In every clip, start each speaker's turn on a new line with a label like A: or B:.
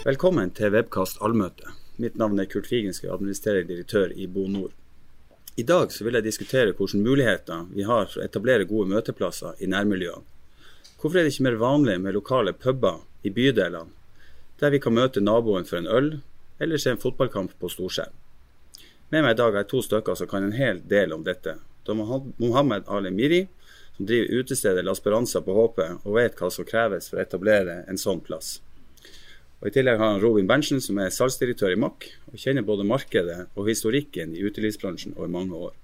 A: Velkommen til Webkast allmøte. Mitt navn er Kurt Figenske, administrerende direktør i Bo Nord. I dag vil jeg diskutere hvilke muligheter vi har for å etablere gode møteplasser i nærmiljøene. Hvorfor er det ikke mer vanlig med lokale puber i bydelene, der vi kan møte naboen for en øl, eller se en fotballkamp på storskjerm? Med meg i dag er to stykker som kan en hel del om dette. Det er Mohammed Ali Miri, som driver utestedet La Speranza på HP, og vet hva som kreves for å etablere en sånn plass. Og I tillegg har han Robin Berntsen, som er salgsdirektør i Mack, og kjenner både markedet og historikken i utelivsbransjen over mange år.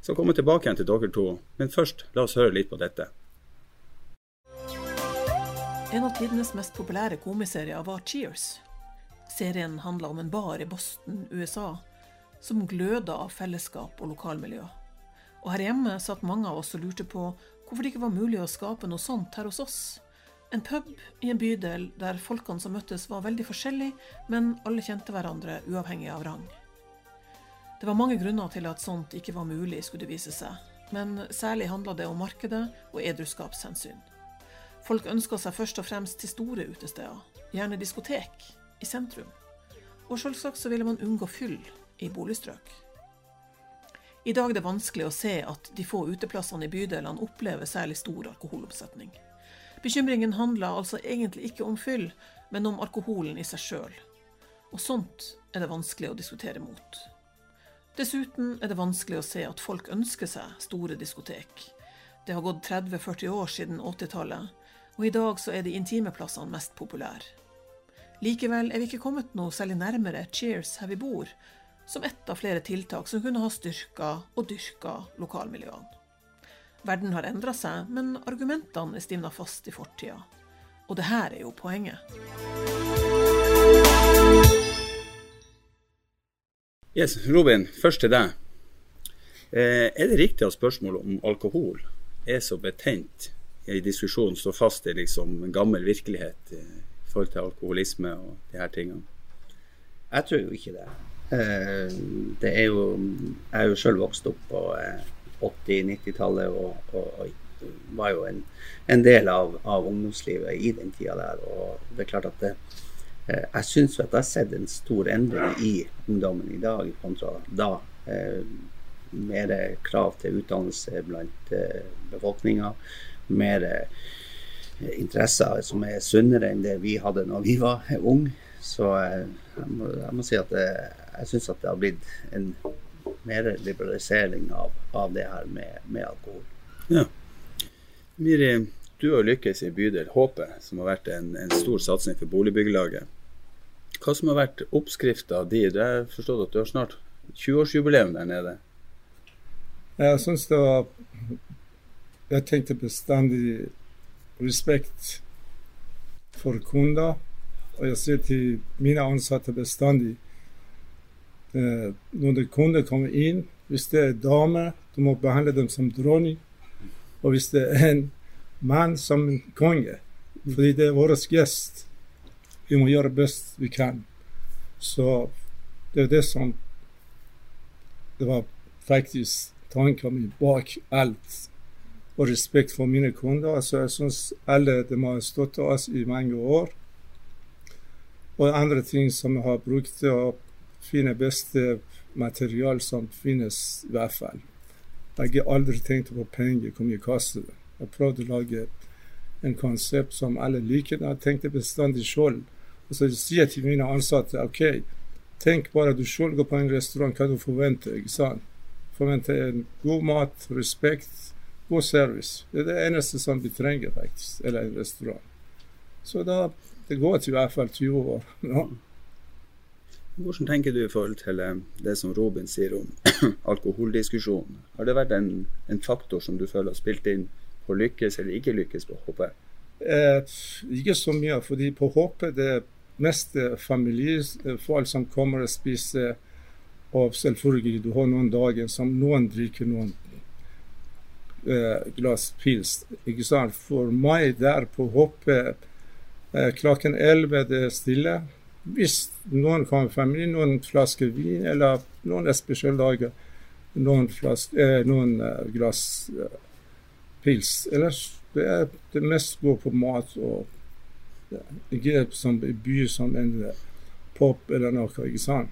A: Så jeg kommer tilbake igjen til dere to, men først la oss høre litt på dette.
B: En av tidenes mest populære komiserier var Cheers. Serien handla om en bar i Boston, USA, som gløda av fellesskap og lokalmiljø. Og her hjemme satt mange av oss og lurte på hvorfor det ikke var mulig å skape noe sånt her hos oss. En pub i en bydel der folkene som møttes var veldig forskjellige, men alle kjente hverandre uavhengig av rang. Det var mange grunner til at sånt ikke var mulig, skulle det vise seg, men særlig handla det om markedet og edruskapshensyn. Folk ønska seg først og fremst til store utesteder, gjerne diskotek, i sentrum. Og selvsagt så ville man unngå fyll i boligstrøk. I dag er det vanskelig å se at de få uteplassene i bydelene opplever særlig stor alkoholoppsetning. Bekymringen handler altså egentlig ikke om fyll, men om alkoholen i seg sjøl. Og sånt er det vanskelig å diskutere mot. Dessuten er det vanskelig å se at folk ønsker seg store diskotek. Det har gått 30-40 år siden 80-tallet, og i dag så er de intime plassene mest populære. Likevel er vi ikke kommet noe særlig nærmere Cheers her vi bor, som ett av flere tiltak som kunne ha styrka og dyrka lokalmiljøene. Verden har endra seg, men argumentene er stivna fast i fortida. Og det her er jo poenget.
A: Yes, Robin, først til deg. Eh, er det riktig at spørsmålet om alkohol er så betent i diskusjonen står fast i liksom en gammel virkelighet i forhold til alkoholisme og de her tingene?
C: Jeg tror jo ikke det. Eh, det er jo Jeg er jo sjøl vokst opp på eh, 80-90-tallet og, og, og, var jo en, en del av, av, ungdomslivet i den tida der. Og det er klart at det, eh, jeg syns at jeg har sett en stor endring i ungdommen i dag kontra da. Eh, mer krav til utdannelse blant eh, befolkninga. Mer interesser som er sunnere enn det vi hadde når vi var unge. Så jeg må, jeg, må, si at jeg syns at det har blitt en mer liberalisering av, av det her med, med, alkohol.
A: Ja. Miri, du har lykkes i bydel Håpet, som har vært en, en stor satsing for boligbyggelaget. Hva som har vært oppskrifta di? Du har forstått at du har snart 20-årsjubileum der nede.
D: Jeg syns det var Jeg tenkte bestandig respekt for kunder. Og jeg sier til mine ansatte bestandig Eh, når kunder kommer inn, hvis det er dame, du må behandle dem som dronning. Og hvis det er en mann, som en konge. Fordi det er vår gjest. Vi må gjøre best vi kan. Så det er det som Det var faktisk tanken min bak alt. Og respekt for mine kunder. Altså, jeg syns alle de har støttet oss i mange år. Og andre ting som jeg har brukt. Og finne beste material som finnes, i hvert fall. Jeg har aldri tenkt på penger, hvor mye koster det. Jeg prøvde å lage en konsept som alle liker. Jeg tenkte bestandig sjøl. Og så sier jeg til mine ansatte OK, tenk bare du sjøl går på en restaurant, hva du forventer. ikke sant? Forventer en god mat, respekt, god service. Det er det eneste som vi trenger, faktisk. Eller en restaurant. Så da det går til i hvert fall 20 år. Ja.
A: Hvordan tenker du i forhold til eh, det som Robin sier om alkoholdiskusjonen? Har det vært en, en, faktor som du føler har spilt inn på lykkes eller ikke lykkes på HP?
D: Eh, ikke så mye, fordi på HP det mest familiefolk som kommer og spiser. Og selvfølgelig, du har noen dager som noen drikker noen eh, glass pils. ikke sant? For meg der på HP eh, klokken 11 det stille. Hvis noen kommer fra familie, noen flasker vin, eller noen spesialdager, dager, noen, flaske, eh, noen uh, glass eh, pils. Ellers det er det mest går på mat og Ikke som i by som en pop eller noe. ikke sant?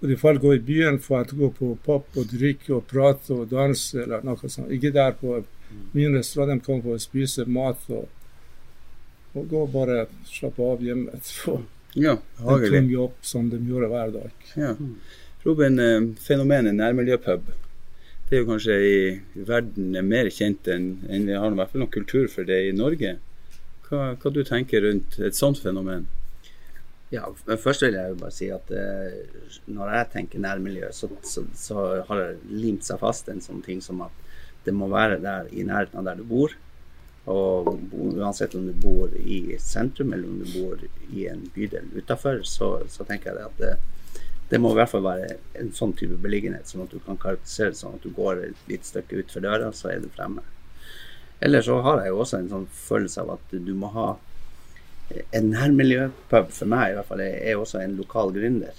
D: Fordi folk går i byen for å gå på pop og drikke og prate og danse eller noe sånt. Ikke der på min restaurant. De kommer for å spise mat og, og gå bare slappe av hjemme. For
A: Ja,
D: en tung jobb som de gjør hver dag.
A: Ja. Robin, eh, fenomenet nærmiljøpub det er jo kanskje i verden mer kjent enn en vi har i hvert fall noen kultur for det i Norge. Hva, hva du tenker rundt et sånt fenomen?
C: Ja, Først vil jeg jo bare si at uh, når jeg tenker nærmiljø, så, så, så har det limt seg fast en sånn ting som at det må være der i nærheten av der du bor. Og uansett om du bor i sentrum eller om du bor i en bydel utafor, så, så tenker jeg at det, det må i hvert fall være en sånn type beliggenhet, sånn at du kan karakterisere det sånn at du går et lite stykke utfor døra, så er du fremme. Eller så har jeg jo også en sånn følelse av at du må ha en nærmiljøpub for meg i hvert fall er er også en lokal gründer.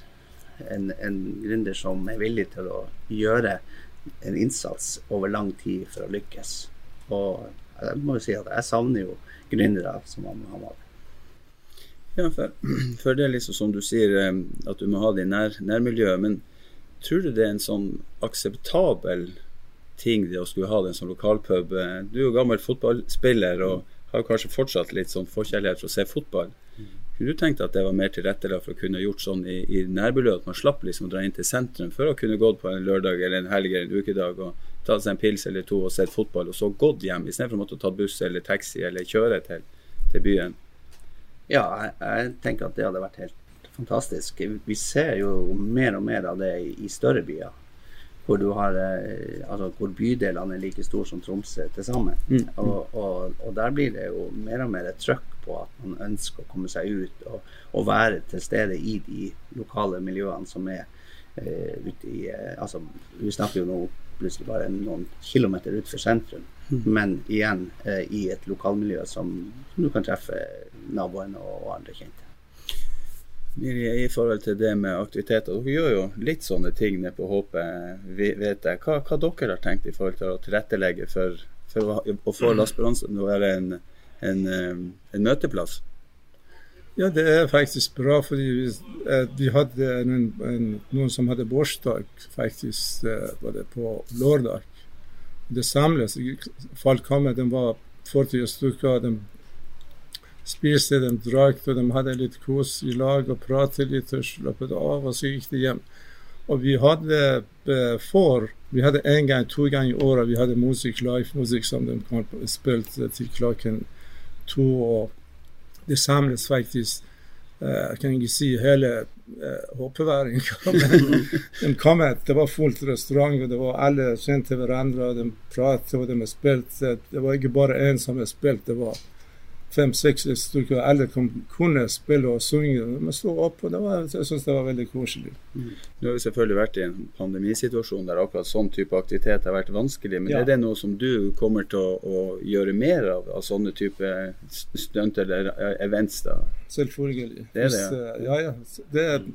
C: En, en gründer som er villig til å gjøre en innsats over lang tid for å lykkes. Og jeg må jo si at jeg savner jo gründere som han han var.
A: Ja, for, for det er liksom som du sier, at du må ha det i nær, nærmiljøet. Men tror du det er en sånn akseptabel ting det å skulle ha det en sånn lokalpub? Du er jo gammel fotballspiller og har kanskje fortsatt litt sånn forkjærlighet for å se fotball. Kunne du tenkt at det var mer tilrettelagt for å kunne gjort sånn i, i nærmiljøet, at man slapp liksom å dra inn til sentrum for å kunne gått på en lørdag eller en helg eller en ukedag og tatt seg en pils eller to og sett fotball, og så gått hjem istedenfor å måtte ta buss eller taxi eller kjøre til, til byen?
C: Ja, jeg, jeg tenker at det hadde vært helt fantastisk. Vi ser jo mer og mer av det i, i større byer. Hvor, du har, eh, altså, hvor bydelene er like store som Tromsø til sammen.
A: Mm.
C: Og, og, og der blir det jo mer og mer et trøkk på at man ønsker å komme seg ut og, og være til stede i de lokale miljøene som er uh, ute i uh, altså, Vi snakker jo nå plutselig bare noen kilometer utenfor sentrum, men igjen eh, i et lokalmiljø som, som du kan treffe naboene og, og andre kjente.
A: Miri, I forhold til det med aktiviteter, dere gjør jo litt sånne ting nede på Håpet, vet jeg. Hva, hva dere har tenkt i forhold til å tilrettelegge for, for å, få Lasperansen til å være en, en, eh, en møteplass?
D: Ja, det er faktisk bra, fordi vi, eh, hadde en, en, noen som hadde bursdag faktisk eh, var det på lørdag. Det samles. Folk kom, de var 40 stykker. De spiste, de drakk, og de hadde litt kos i lag og pratet litt og slappet av, og så gikk de hjem. Og vi hadde eh, for Vi hadde en gang, to ganger i året vi hadde musikk, live-musikk som de spilte til klokken to. og det samles faktisk eh, Jeg kan ikke si hele uh, håpeværingen. men de kom et, Det var fullt restaurant, og det var alle kjente hverandre. og De pratet og de spilte. Det var ikke bare én som spilte, det var fem-seks stykker. Alle kom, kunne spille og synge. De sto opp, og det var, jeg syns det var veldig koselig.
A: Nå har vi selvfølgelig vært i en pandemisituasjon der akkurat sånn type aktivitet har vært vanskelig. Men
D: Ja.
A: er det noe som du kommer til å, å gjøre mer av, av sånne type stunt eller events? da?
D: Selvfølgelig.
A: Det er det,
D: Hvis, eh, ja, ja. Det er,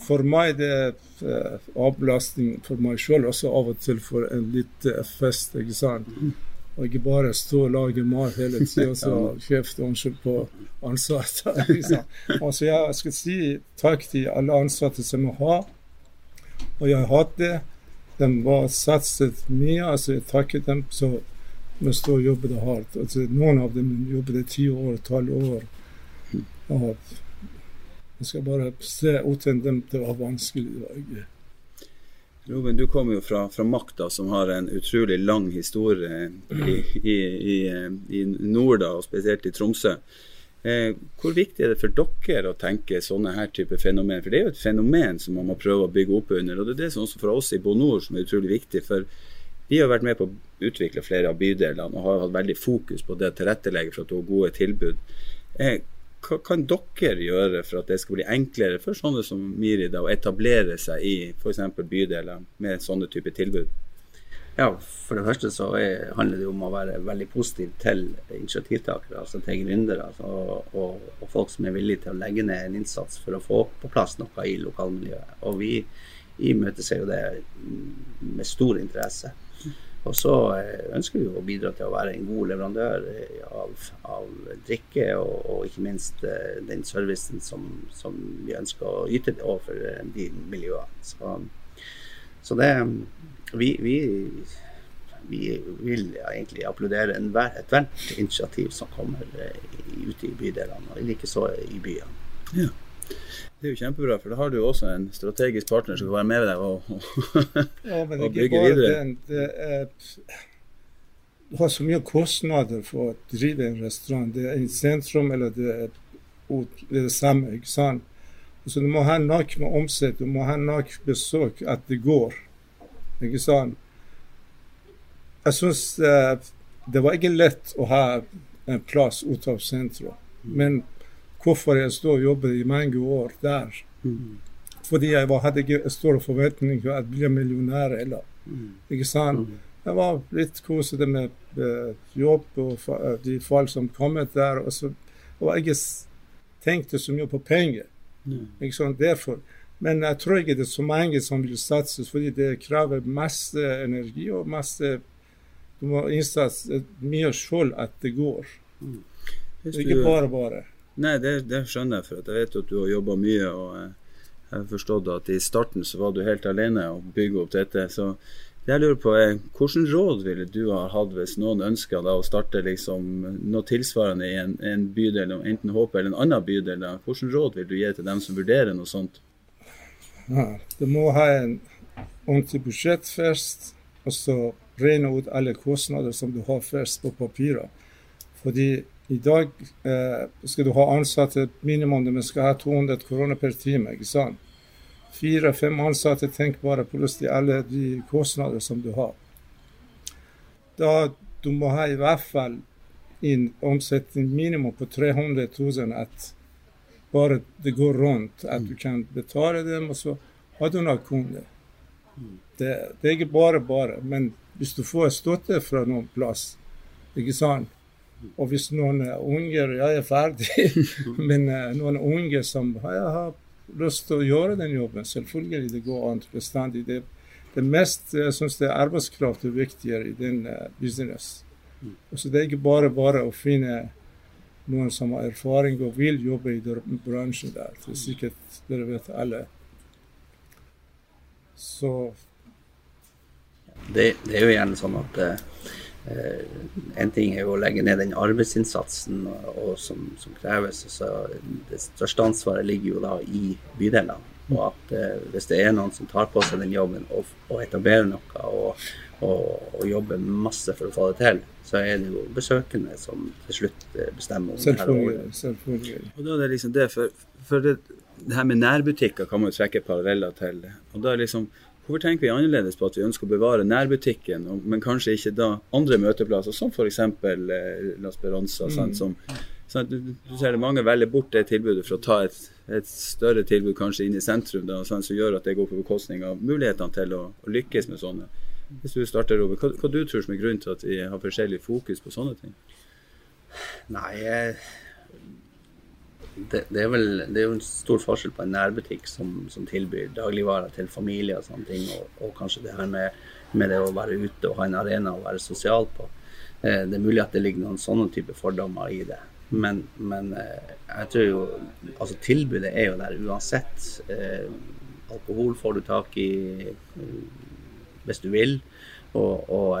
D: for meg det er eh, avlastning for meg sjøl, også av og til for en litt eh, fest. ikke sant? Og ikke bare stå og lage mat hele tida og kjefte unnskyld på ansatte. Liksom. Altså, jeg skal si takk til alle ansatte som jeg har, og jeg har hatt det. De var satset mye, altså jeg takket dem. Så men står og jobbet hardt. Altså, noen av dem jobbet i ti år, tolv år. Og jeg skal bare se uten dem, det var vanskelig. Det var
A: Robin, du kommer jo fra, fra Makta, som har en utrolig lang historie i, i, i, i nord, da, og spesielt i Tromsø. Eh, hvor viktig er det for dere å tenke sånne her type fenomen? For det er jo et fenomen som man må prøve å bygge opp under. Og det er det som også for oss i Bonor som er utrolig viktig. For vi har vært med på å utvikle flere av bydelene og har hatt veldig fokus på det å tilrettelegge for at du har gode tilbud. Eh, hva kan dere gjøre for at det skal bli enklere for sånne som Mirida å etablere seg i f.eks. bydeler med sånne type tilbud?
C: Ja, For det første så er, handler det om å være veldig positiv til initiativtakere, altså til gründere. Altså, og, og, og folk som er villige til å legge ned en innsats for å få på plass noe i lokalmiljøet. Og vi imøteser jo det med stor interesse. Og så ønsker vi å bidra til å være en god leverandør av, av drikke, og, og, ikke minst den servicen som, som, vi ønsker å yte overfor de miljøene. Så, så det vi, vi vi vil egentlig applaudere ethvert initiativ som kommer ute i bydelene, og likeså i byene.
A: Ja. Det er jo kjempebra, for da har du jo også en strategisk partner som kan være med deg og,
D: ja, men og bygge videre. Det, det er, du har så mye kostnader for å drive en restaurant. Det er i sentrum eller det er, det, er samme. ikke sant? Så du må ha nok med omsett, du må ha nok besøk at det går. ikke sant? Jeg syns eh, det var ikke lett å ha en plass ut av sentrum. Men hvorfor jeg stod og jobber i mange år der? Mm. Fordi jeg var, hadde ikke store forventninger til å bli millionær heller. Mm. Ikke sant? Mm. Jeg var litt kosete med uh, jobb og uh, de folk som kom der. og så var jeg tenkte så mye på penger. Ikke sant? Derfor. Men jeg tror ikke det er så mange som vil satse, fordi det krever masse energi og masse du må innse mye sjøl at det går. Mm. Ikke bare bare.
A: Nei, det, det, skjønner jeg, for jeg vet at du har jobba mye. og eh, Jeg har forstått at i starten så var du helt alene å bygge opp dette. så det jeg lurer på er, Hvilke råd ville du ha hatt hvis noen ønsker da, å starte liksom, noe tilsvarende i en, en bydel, enten Håp eller en annen bydel? Da. Hvilke råd vil du gi til dem som vurderer noe sånt?
D: Ja, du må ha en ordentlig budsjett først. og så regne ut alle kostnader som du har først på papiret. Fordi i dag eh, skal du ha ansatte minimum de skal ha 200 kroner per time. ikke sant? Fire-fem ansatte, tenk bare plutselig alle de kostnader som du har. Da du må ha i hvert fall en omsetning minimum på 300 000 at bare det går rundt, at du kan betale dem, og så har du noen kunder. Det, det, er ikke bare bare, men hvis du får støtte fra noen plass, ikke sant. Og hvis noen er unger Jeg er ferdig, men uh, noen unge som jeg har lyst til å gjøre den jobben, selvfølgelig det går an bestandig. Det, det mest jeg synes det er arbeidskraft er viktigere i den uh, business. Så det er ikke bare bare å finne noen som har erfaring og vil jobbe i den bransjen der. Det er sikkert dere vet alle. Så
C: det, det, er jo gjerne sånn at eh, en ting er jo å legge ned den arbeidsinnsatsen som, som, kreves. Så det største ansvaret ligger jo da i bydelene. Og at eh, hvis det er noen som tar på seg den jobben og, og etablerer noe og, og, og, jobber masse for å få det til, så er det jo besøkende som til slutt eh, bestemmer om
D: Selvfølgelig. Selvfølgelig.
A: Og da er det liksom det, for, for det, det, her med nærbutikker kan man jo trekke paralleller til. Og da er liksom Hvorfor tenker vi annerledes på at vi ønsker å bevare nærbutikken, men kanskje ikke da andre møteplasser, som f.eks. Eh, La Speranza? Mm. Som, sant, du, du, ser det Mange velger bort det tilbudet for å ta et, et større tilbud kanskje inn i sentrum, da, sant, som gjør at det går på bekostning av mulighetene til å, å lykkes med sånne. Hvis du starter, Robert, hva, hva du tror som er grunnen til at vi har forskjellig fokus på sånne ting?
C: Nei, det, det, er vel det er jo en stor forskjell på en nærbutikk som, som tilbyr dagligvarer til familie og sånne ting, og, og kanskje det her med, med, det å være ute og ha en arena å være sosial på. Eh, det er mulig at det ligger noen sånne type fordommer i det. Men, men eh, jeg tror jo Altså, tilbudet er jo der uansett. Eh, alkohol får du tak i eh, hvis du vil. Og, og,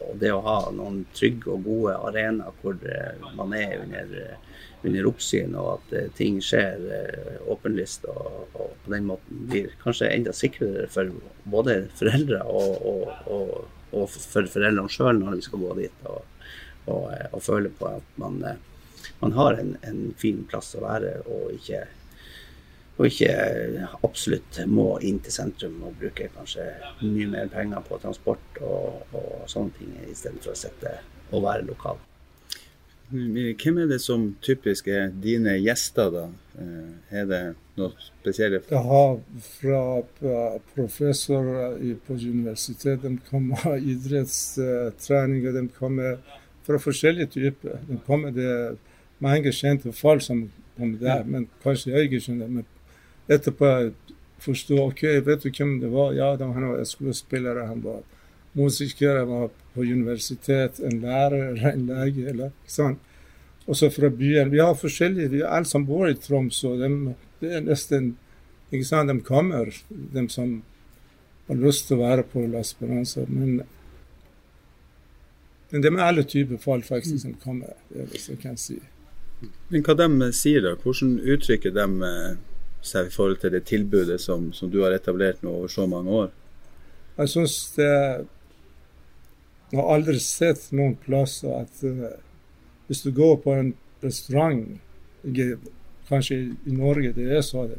C: og, det å ha noen trygge og gode arenaer hvor eh, man er under, under oppsyn, og at uh, ting skjer åpenlyst, og, og, på den måten blir kanskje enda sikrere for både foreldre og for foreldrene sjøl når de skal gå dit, og, føle på at man, man har en, en fin plass å være, og ikke og ikke absolutt må inn til sentrum og bruke kanskje mye mer penger på transport og, og sånne ting, istedenfor å sitte og være lokal.
A: Hvem er det som typisk er dine gjester, da? Eh, er det noe spesielt?
D: Jeg har fra professorer på universitetet, de kommer idrettstreninger, de kommer fra forskjellige typer. De kommer det mange kjente folk som kommer der, men kanskje jeg ikke skjønner. Men etterpå forstå ok, vet du hvem det var? Ja, var han var skuespiller. Han var musiker, han var på universitet, en lærer en lege. eller sånn. Også fra byen. Vi har forskjellige, vi Alle som bor i Tromsø, de, det er nesten ikke sant, De kommer, de som har lyst til å være på La Esperanza. Men, men det er alle typer folk faktisk som kommer. det er jeg kan si.
A: Men hva de sier da? Hvordan uttrykker de eh, seg i forhold til det tilbudet som, som du har etablert nå over så mange år?
D: Jeg syns det Jeg har aldri sett noen plasser at uh, hvis du går på en restaurant, kanskje i Norge det er sånn,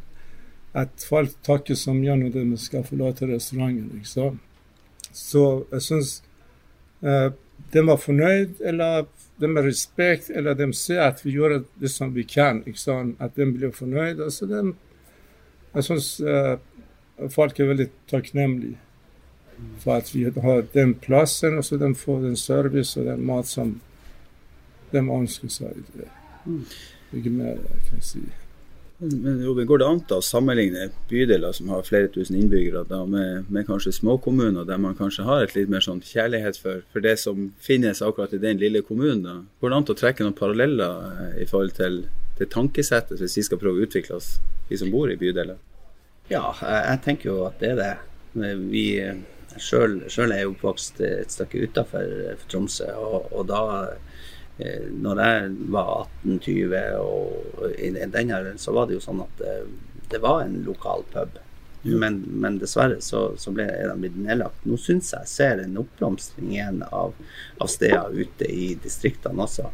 D: at folk takker så mye når de skal forlate restauranten. Liksom. Så jeg syns uh, de var fornøyd, eller de har respekt, eller de ser at vi gjør det som vi kan. At de blir fornøyd. altså de jeg syns uh, folk er veldig takknemlige for at vi har den plassen, og så de får den service og den mat som de ønsker seg. Ikke mer, kan jeg si.
A: Men Robin, Går det an å sammenligne bydeler som har flere tusen innbyggere, da, med, med, kanskje småkommuner der man kanskje har et litt mer sånn kjærlighet for, for, det som finnes akkurat i den lille kommunen? Da? Går det an å trekke noen paralleller eh, i forhold til det tankesettet hvis vi skal prøve å utvikle oss, vi som bor i bydeler?
C: Ja, jeg tenker jo at det er det. Vi sjøl er oppvokst et stykke utafor Tromsø, og, og, da eh, når jeg var 18-20 og i den her, så var det jo sånn at det, det var en lokal pub. Men, men, dessverre så, så ble, er den blitt nedlagt. Nå syns jeg ser en oppblomstring igjen av, av steder ute i distriktene også.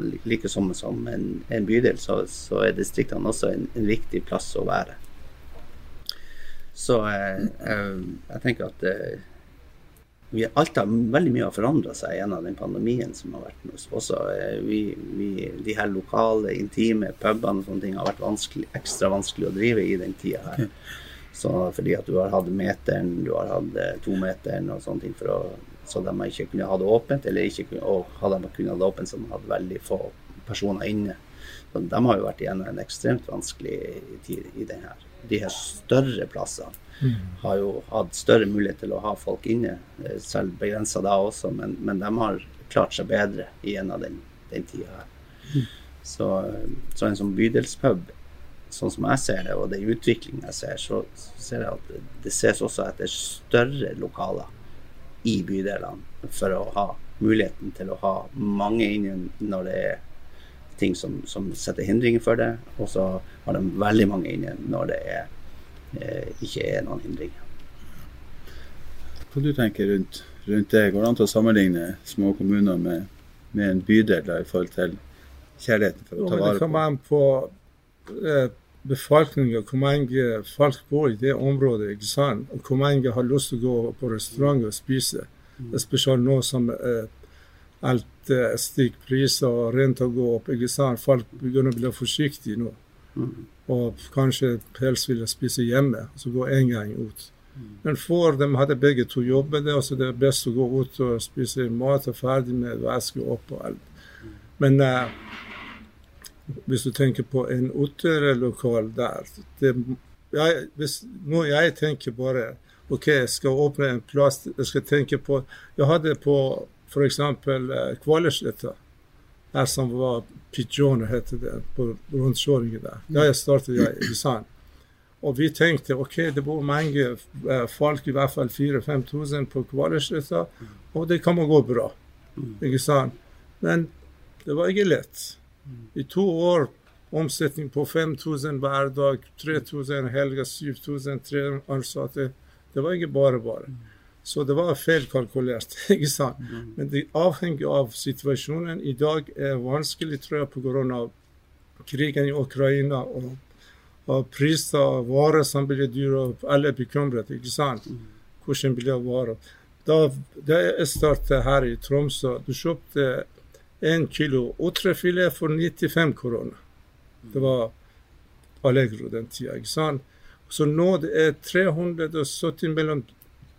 C: Like som, som en, en bydel, så, så, er distriktene også en, en viktig plass å være. Så jeg, eh, jeg, jeg tenker at eh, vi, alt har veldig mye har forandra seg gjennom den pandemien som har vært med oss. Også eh, vi, vi, de her lokale, intime pubene og sånne ting har vært vanskelig, ekstra vanskelig å drive i den tida her. Så fordi at du har hatt meteren, du har hatt tometeren og sånne ting for å, så de ikke kunne ha det åpent, eller ikke kunne, og hadde de kunnet ha det åpent, så de hadde veldig få personer inne. Så de har jo vært igjennom en ekstremt vanskelig tid i den her de her større plassene mm. har jo hatt større mulighet til å ha folk inne, eh, selv begrensa da også, men, men, de har klart seg bedre gjennom den, den tida her. Mm. Så, så, en sånn bydelspub, sånn som jeg ser det, og den utviklingen jeg ser, så, så ser jeg at det ses også etter større lokaler i bydelene for å ha muligheten til å ha mange inn når det er ting som, som, setter hindringer for det. Og så har de veldig mange inne når det er, eh, ikke er noen hindringer.
A: Hva du tenker rundt, rundt det? Går det an til å sammenligne små kommuner med, med en bydel da, i forhold til kjærligheten for å ta vare på?
D: Det kommer an på eh, befolkningen, hvor mange folk bor i det området. ikke sant? Og hvor mange har lyst til å gå på restaurant og spise. Mm. Spesielt nå som eh, alt eh, stiger priser og renta går opp. ikke sant? Folk begynner å bli forsiktige nå. Mm. Og kanskje helst vil spise hjemme, så gå én gang ut. Mm. Men før de hadde begge to jobbet, og så det er best å gå ut og spise mat og ferdig med vaske opp og alt. Men uh, hvis du tenker på en utelokal der det, jeg, hvis, Nå jeg tenker bare OK, jeg skal åpne en plass Jeg skal tenke på Jeg hadde på F.eks. Eh, Kvaløysletta, her som var Pigeon, heter det, på rundkjøringen der. Der jeg startet jeg i Sand. Og vi tenkte ok, det bor mange eh, folk, i hvert fall 4000-5000 på Kvaløysletta, og det kan gå bra. Ikke sant? Men det var ikke lett. I to år omsetning på 5000 hver dag, 3000 helger, 7000, tre ansatte. Det var ikke bare bare. Så det var feilkalkulert. ikke sant? Mm. Men det avhenger av situasjonen. I dag er vanskelig, tror jeg, pga. krigen i Ukraina og, og priser av varer som blir dyre. Alle er bekymret. ikke sant? Mm. Hvordan blir varer? Da, da jeg startet her i Tromsø, du kjøpte én kilo otrefilet for 95 kroner. Det var Allegro den tida. ikke sant? Så nå det er 370 mellom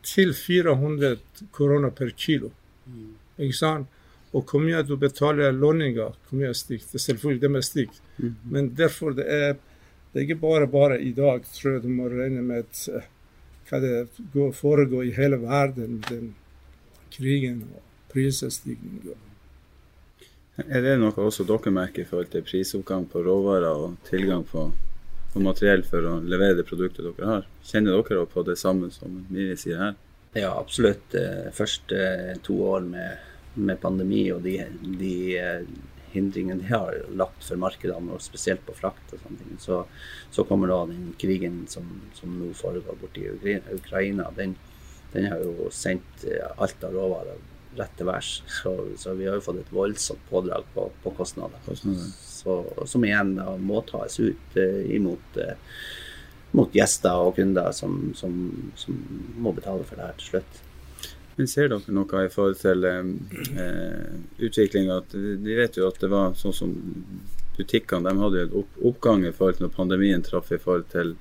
D: til 400 kroner per kilo. Mm. Ikke sant? Og hvor mye du betaler lønninger, hvor mye stikk. Det er selvfølgelig det er stikk. Mm. Men derfor det er det er ikke bare bare i dag, tror jeg du må regne med at hva det foregår i hele verden. Den krigen og prisstigning.
A: Er det noe også dere merker i forhold til prisoppgang på råvarer og tilgang på, på, materiell for å levere det produktet dere har? Kjenner dere på det samme som Miri sier her?
C: Ja, absolutt. Første to år med, med pandemi og de, de eh, hindringene de har lagt for markedene, og spesielt på frakt og sånne ting, så, så kommer da den krigen som, som nå foregår borti Ukraina. Den, den har jo sendt eh, alt av råvarer rett til værs. Så, så, vi har jo fått et voldsomt pådrag på, på kostnader. Så, som igjen da må tas ut uh, imot, uh, mot gjester og kunder som, som, som, må betale for det her til slutt.
A: Men Ser dere noe i forhold til eh, utviklinga? Vi vet jo at det var sånn som butikkene de hadde en opp, oppgang i forhold til når pandemien traff i forhold til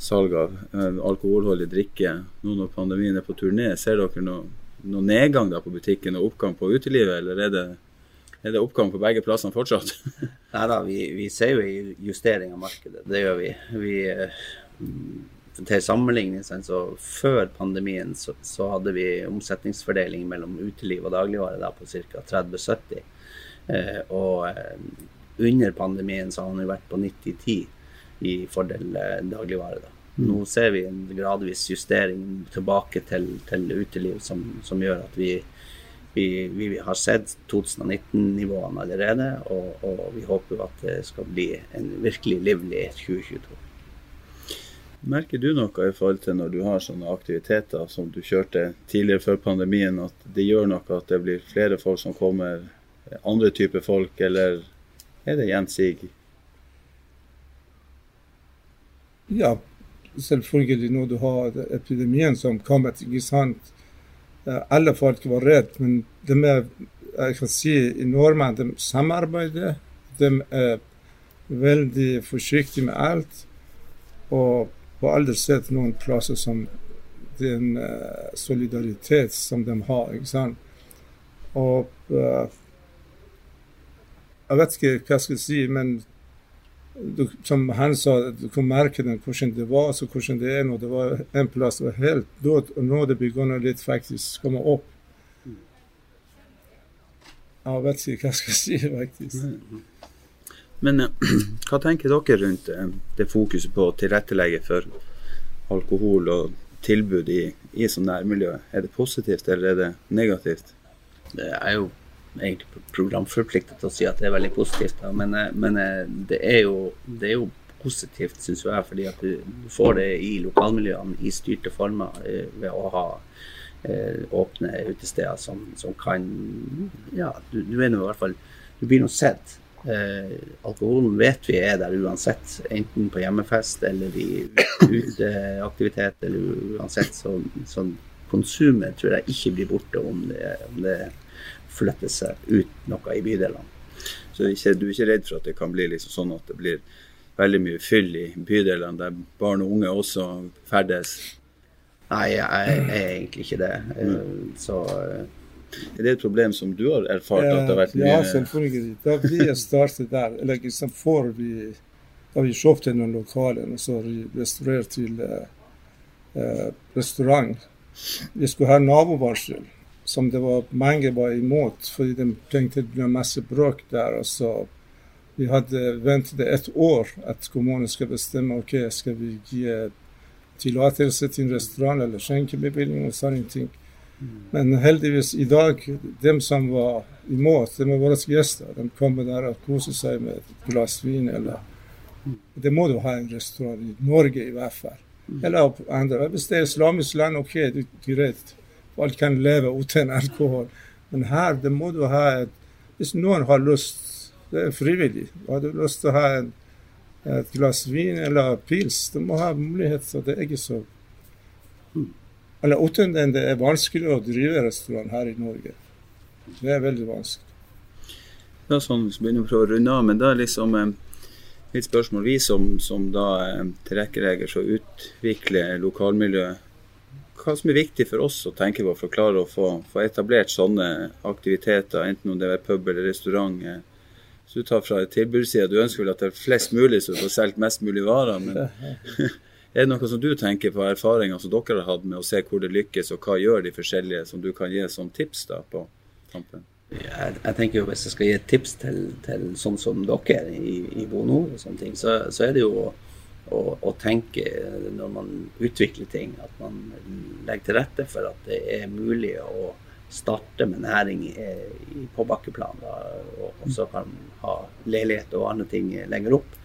A: salg av eh, alkoholholdig drikke. Nå når pandemien er på turné, ser dere noe noe nedgang da på butikken og oppgang på utelivet, eller er det, er det oppgang på begge plassene fortsatt?
C: Nei da, vi, vi, ser jo en justering av markedet. Det gjør vi. vi eh, til sammenligning, så før pandemien så, så, hadde vi omsetningsfordeling mellom uteliv og dagligvare da, på ca. 30-70. Eh, og eh, under pandemien så har den vært på 90-10 i fordel eh, dagligvare. da. Nå ser vi en gradvis justering tilbake til, til uteliv som, som, gjør at vi, vi, vi har sett 2019-nivåene allerede, og, og, vi håper at det skal bli en virkelig livlig 2022.
A: Merker du noe i forhold til når du har sånne aktiviteter som du kjørte tidligere før pandemien, at det gjør noe at det blir flere folk som kommer, andre typer folk, eller er det gjensidig?
D: Ja, selvfølgelig når du har epidemien som kom ikke sant. Eh, alle folk var redde, men de er, jeg kan si nordmenn de samarbeider. De er veldig forsiktige med alt. Og på aldri sett noen plasser som den uh, solidaritet som de har. ikke sant? Og uh, jeg vet ikke hva jeg skal si, men du, som han sa, du kan merke den, hvordan det var, så hvordan det er nå. Det var en plass som var helt død og nå det begynner litt faktisk komme opp. Jeg vet ikke hva jeg skal si, faktisk.
A: Men eh, hva tenker dere rundt eh, det fokuset på å tilrettelegge for alkohol og tilbud i, i sånn nærmiljø? Er det positivt, eller er det negativt?
C: Det er jo egentlig programforpliktet til å si at det er veldig positivt. Da. Men, eh, men eh, det, er jo, det, er jo, positivt, syns jeg, fordi at du, får det i lokalmiljøene i styrte former eh, ved å ha eh, åpne utesteder som, som, kan Ja, du, du er nå i hvert fall Du blir nå sett. Eh, alkoholen vet vi er der uansett, enten på hjemmefest eller i uteaktivitet. eller uansett, så, så konsumet tror jeg ikke blir borte om det, om det flytte seg ut noe i bydelene.
A: Så du er ikke redd for at det kan bli liksom sånn at det blir veldig mye fyll i bydelene der barn og unge også ferdes?
C: Nei, jeg, er egentlig ikke det. Mm. Så
A: eh, er det et problem som du har erfart? at det har vært mye...
D: Ja, selvfølgelig. Da vi startet der, eller liksom får vi da vi kjøpte noen lokaler og så restaurert til uh, restaurant Vi skulle ha nabovarsel som det var mange var imot, fordi de tenkte det ble masse bråk der. og så Vi hadde ventet et år at kommunen skal bestemme ok, skal vi gi tillatelse til en restaurant eller skjenkebevilgning og sånne ting. Men heldigvis i dag, dem som var imot, de er våre gjester. De kommer der og koser seg med et glass vin. eller Det må du ha en restaurant i Norge i hvert fall. Eller andre. Hvis det er islamisk land, OK, det er greit. Folk kan leve uten alkohol. Men her det må du ha et Hvis noen har lyst, det er frivillig. Har du lyst til å ha en, et glass vin eller pils, du må ha mulighet. til det ikke så Eller uten den, det er vanskelig å drive restaurant her i Norge. Det er veldig vanskelig.
A: Ja, sånn, vi begynner å runde av, men da er liksom eh, litt spørsmål. Vi som, som da eh, tilrettelegger så utvikler lokalmiljøet hva som er viktig for oss å tenke på for å klare å få, få etablert sånne aktiviteter, enten om det er pub eller restaurant. Så du tar fra tilbudssida, du ønsker vel at det er flest mulig du får solgt mest mulig varer. Men Er det noe som du tenker på erfaringer som dere har hatt med å se hvor det lykkes, og hva gjør de forskjellige, som du kan gi som tips da på tampen?
C: Jeg, jeg, tenker jo Hvis jeg skal gi et tips til, til sånn som dere i, i Bono, og sånne ting, så, så er det jo å, å, tenke når man utvikler ting, at man legger til rette for at det er mulig å starte med næring på bakkeplan. Da, og så kan man ha leilighet og andre ting lenger opp.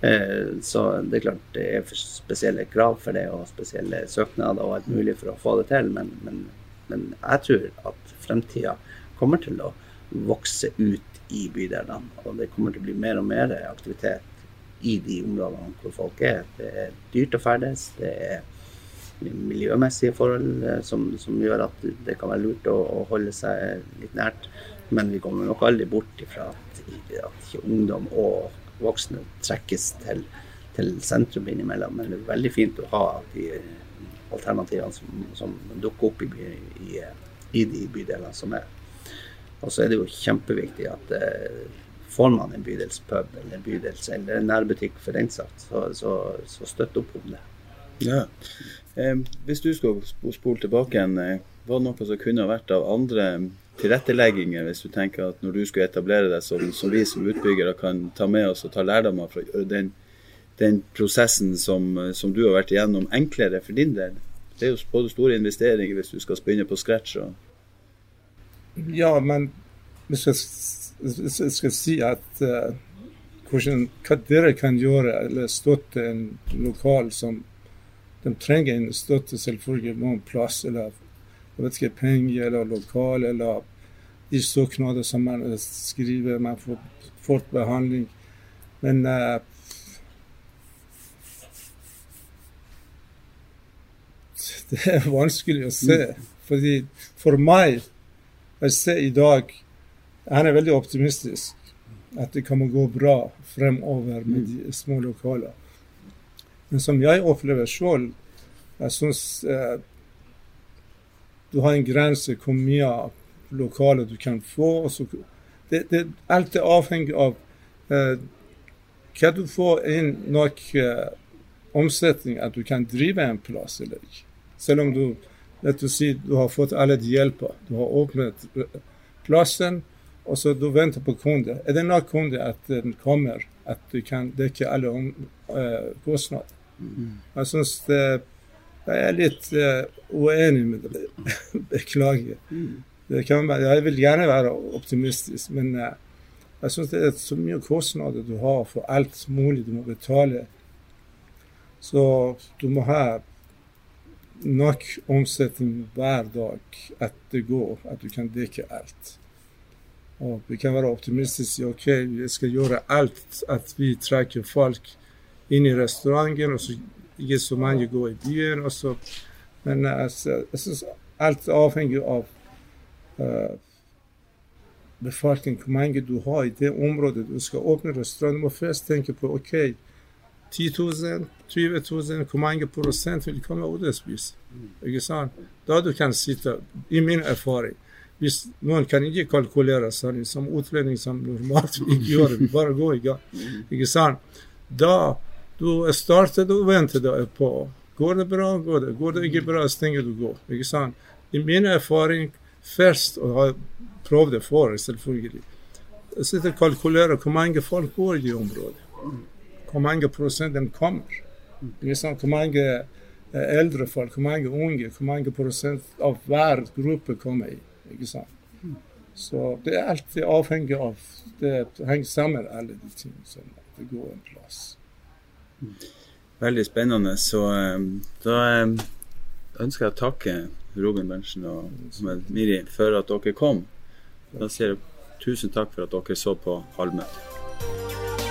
C: Eh, så det er klart det er spesielle krav for det, og spesielle søknader og alt mulig for å få det til. Men, men, men jeg tror at fremtida kommer til å vokse ut i bydelene. Og det kommer til å bli mer og mer aktivitet i de områdene hvor folk er. Det er dyrt å ferdes. det er miljømessige forhold eh, som, som, gjør at det kan være lurt å, å, holde seg litt nært. Men vi kommer nok aldri bort ifra at, at ikke ungdom og voksne trekkes til, til sentrum innimellom. Men det er veldig fint å ha de alternativene som, som dukker opp i, i, i, de bydelene som er. Og så er det jo kjempeviktig at eh, får man en bydelspub eller en bydels eller en nærbutikk for den saks, så, så, så støtt opp om det.
A: Ja. Eh, hvis du skal spole tilbake igjen, eh, var det noe som kunne vært av andre tilrettelegginger, hvis du tenker at når du skulle etablere deg, som, som vi som utbyggere kan ta med oss og ta lærdommer fra den, den prosessen som, som, du har vært igjennom, enklere for din del? Det er jo både store investeringer hvis du skal begynne på scratch. Og...
D: Ja, men hvis jeg skal si at uh, hvordan, hva dere kan gjøre, eller støtte en lokal som de trenger en støtte selvfølgelig noen plass, eller jeg vet ikke, penger eller lokal eller de søknader som man skriver. Man får fort behandling. Men uh, det er vanskelig å se. Fordi for meg, jeg ser i dag Han er veldig optimistisk. At det kommer gå bra fremover med de små lokaler. Men som jeg opplever sjøl, jeg syns eh, du har en grense hvor mye lokaler du kan få. Det, det, alt er avhengig av eh, hva du får inn nok eh, omsetning at du kan drive en plass eller ikke. Selv om du si, du har fått alle de hjelper. Du har åpnet eh, plassen, og så du venter på kunde. Er det nok kunde at den kommer, at du kan dekke alle om, uh, kostnader? Mm. Jeg synes det jeg er litt uh, uenig med det. Beklager. Mm. Det være, jeg vil gjerne være optimistisk, men uh, jeg syns det er så mye kostnader du har for alt mulig du må betale. Så du må ha nok omsetning hver dag at det går, at du kan dekke alt. Og vi kan være optimistiske. OK, vi skal gjøre alt at vi trekker folk inn i restauranten. og så ikke så mange går i byen. Også. Men altså, jeg syns alt avhenger av uh, befolkningen, du har i det området du skal åpne restaurant. Du må først tenke på OK, 10 000, 20 000, hvor mange prosent vil komme ut spise? Ikke sant? Da du kan sitte, i min erfaring hvis noen kan ikke kalkulere sånn som utlending som normalt ikke gjør, vi bare går i gang. Ikke sant? Da du starter og venter på. Går det bra, går det. Går det ikke bra, stenger du gå. Ikke sant? I min erfaring først, og har prøvd det før, selvfølgelig Jeg sitter og kalkulerer hvor mange folk går i området. Hvor mange prosent de kommer. Ikke sant? Hvor mange eh, eldre folk, hvor mange unge, hvor mange prosent av hver gruppe kommer i. Ikke sant? Så det er alltid avhengig av Det henger sammen, alle de tingene. som det går en plass.
A: Veldig spennende. Så eh, da eh, ønsker jeg å takke Robin Berntsen og Miri for at dere kom. Da sier jeg tusen takk for at dere så på Halvmøtet.